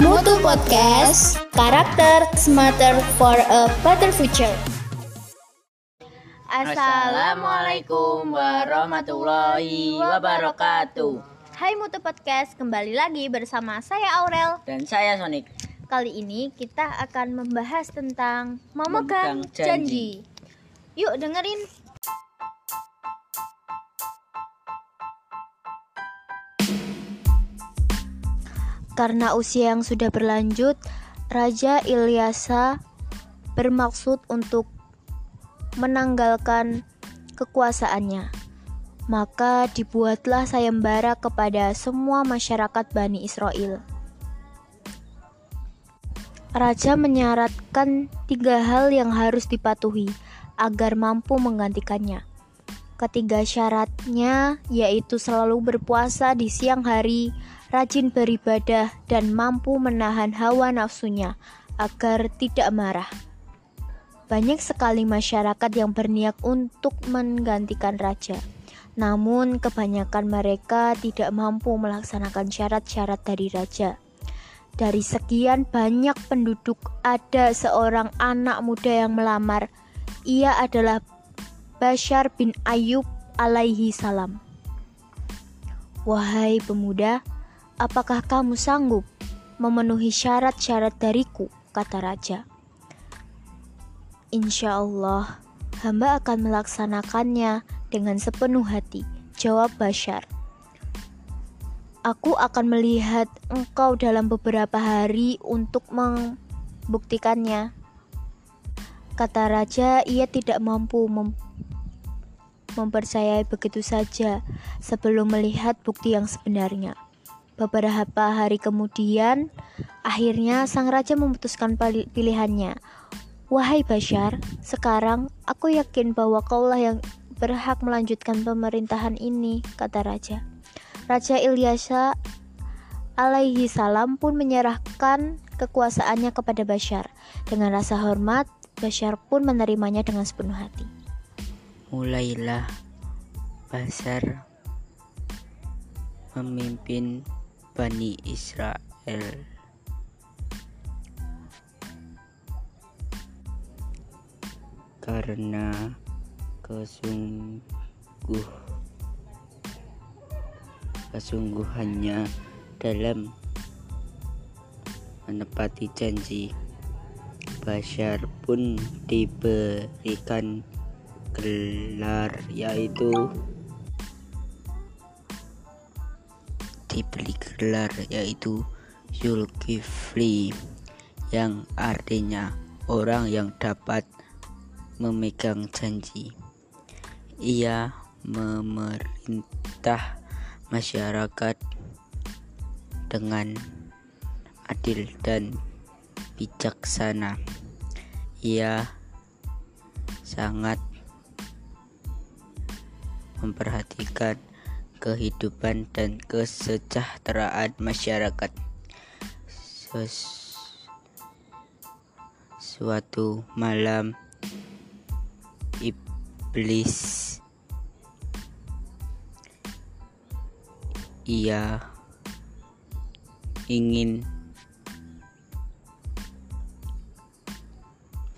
Mutu Podcast, karakter smarter for a better future. Assalamualaikum warahmatullahi wabarakatuh Hai Mutu Podcast, kembali lagi bersama saya Aurel. Dan saya Sonic Kali ini kita akan membahas tentang memegang Memegang janji. janji. Yuk dengerin. Karena usia yang sudah berlanjut, Raja Ilyasa bermaksud untuk menanggalkan kekuasaannya. Maka dibuatlah sayembara kepada semua masyarakat Bani Israel. Raja menyaratkan tiga hal yang harus dipatuhi agar mampu menggantikannya. Ketiga syaratnya yaitu selalu berpuasa di siang hari, rajin beribadah, dan mampu menahan hawa nafsunya agar tidak marah. Banyak sekali masyarakat yang berniat untuk menggantikan raja, namun kebanyakan mereka tidak mampu melaksanakan syarat-syarat dari raja. Dari sekian banyak penduduk, ada seorang anak muda yang melamar. Ia adalah Bashar bin Ayub alaihi salam. Wahai pemuda, apakah kamu sanggup memenuhi syarat-syarat dariku? kata raja. Insya Allah, hamba akan melaksanakannya dengan sepenuh hati, jawab Bashar. Aku akan melihat engkau dalam beberapa hari untuk membuktikannya. Kata raja, ia tidak mampu mem mempercayai begitu saja sebelum melihat bukti yang sebenarnya. Beberapa hari kemudian, akhirnya sang raja memutuskan pili- pilihannya. Wahai Bashar, sekarang aku yakin bahwa kaulah yang berhak melanjutkan pemerintahan ini, kata raja. Raja Ilyasa alaihi salam pun menyerahkan kekuasaannya kepada Bashar. Dengan rasa hormat, Bashar pun menerimanya dengan sepenuh hati. Mulailah Basar memimpin Bani Israel. Karena kesungguh kesungguhannya dalam menepati janji Bashar pun diberikan gelar yaitu diberi gelar yaitu Zulkifli yang artinya orang yang dapat memegang janji. Ia memerintah masyarakat dengan adil dan bijaksana. Ia sangat memperhatikan kehidupan dan kesejahteraan masyarakat. Ses- suatu malam iblis ia ingin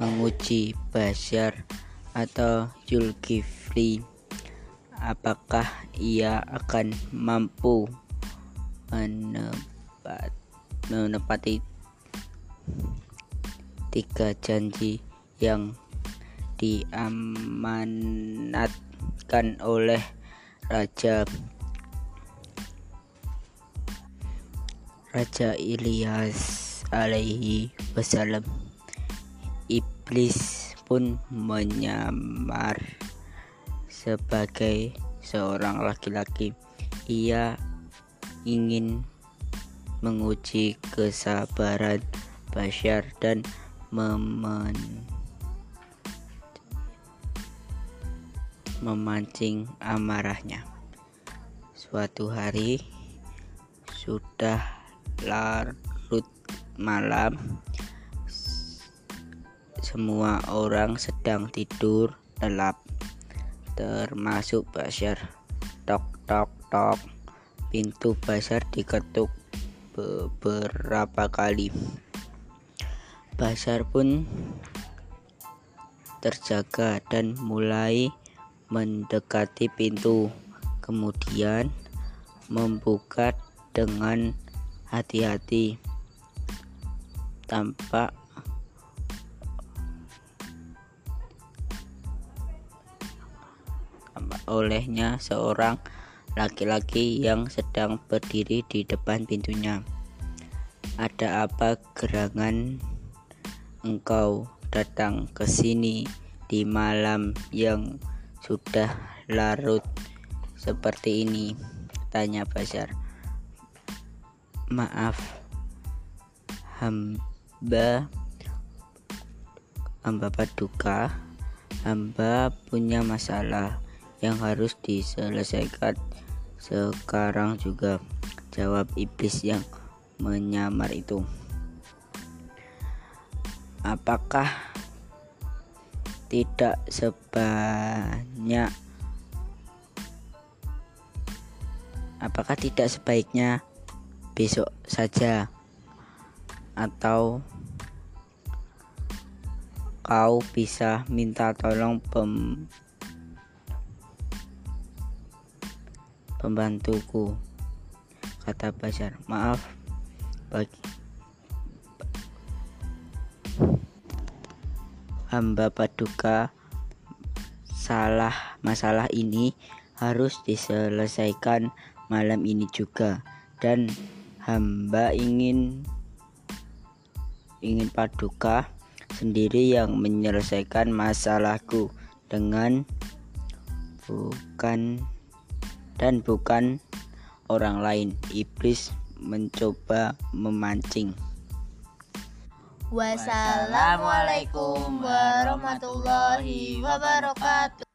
menguji Bashar atau Zulkifli apakah ia akan mampu menepat, menepati tiga janji yang diamanatkan oleh Raja Raja Ilyas alaihi wasallam. Iblis pun menyamar sebagai seorang laki-laki. Ia ingin menguji kesabaran Bashar dan memen memancing amarahnya. Suatu hari sudah larut malam, semua orang sedang tidur lelap, termasuk Bashar. Tok tok tok, pintu Bashar diketuk. beberapa kali. Basar pun terjaga dan mulai mendekati pintu, kemudian membuka dengan hati-hati. Tampak olehnya seorang laki-laki yang sedang berdiri di depan pintunya. Ada apa gerangan engkau datang ke sini di malam yang sudah larut seperti ini? Tanya Basar. Maaf, hamba hamba paduka, hamba punya masalah yang harus diselesaikan sekarang juga jawab iblis yang menyamar itu. Apakah tidak sebanyak apakah tidak sebaiknya besok saja? Atau kau bisa minta tolong pem pembantuku kata Basar maaf bagi hamba paduka salah masalah ini harus diselesaikan malam ini juga. Dan hamba ingin ingin paduka sendiri yang menyelesaikan masalahku dengan bukan dan bukan orang lain. Iblis mencoba memancing. Wassalamualaikum warahmatullahi wabarakatuh.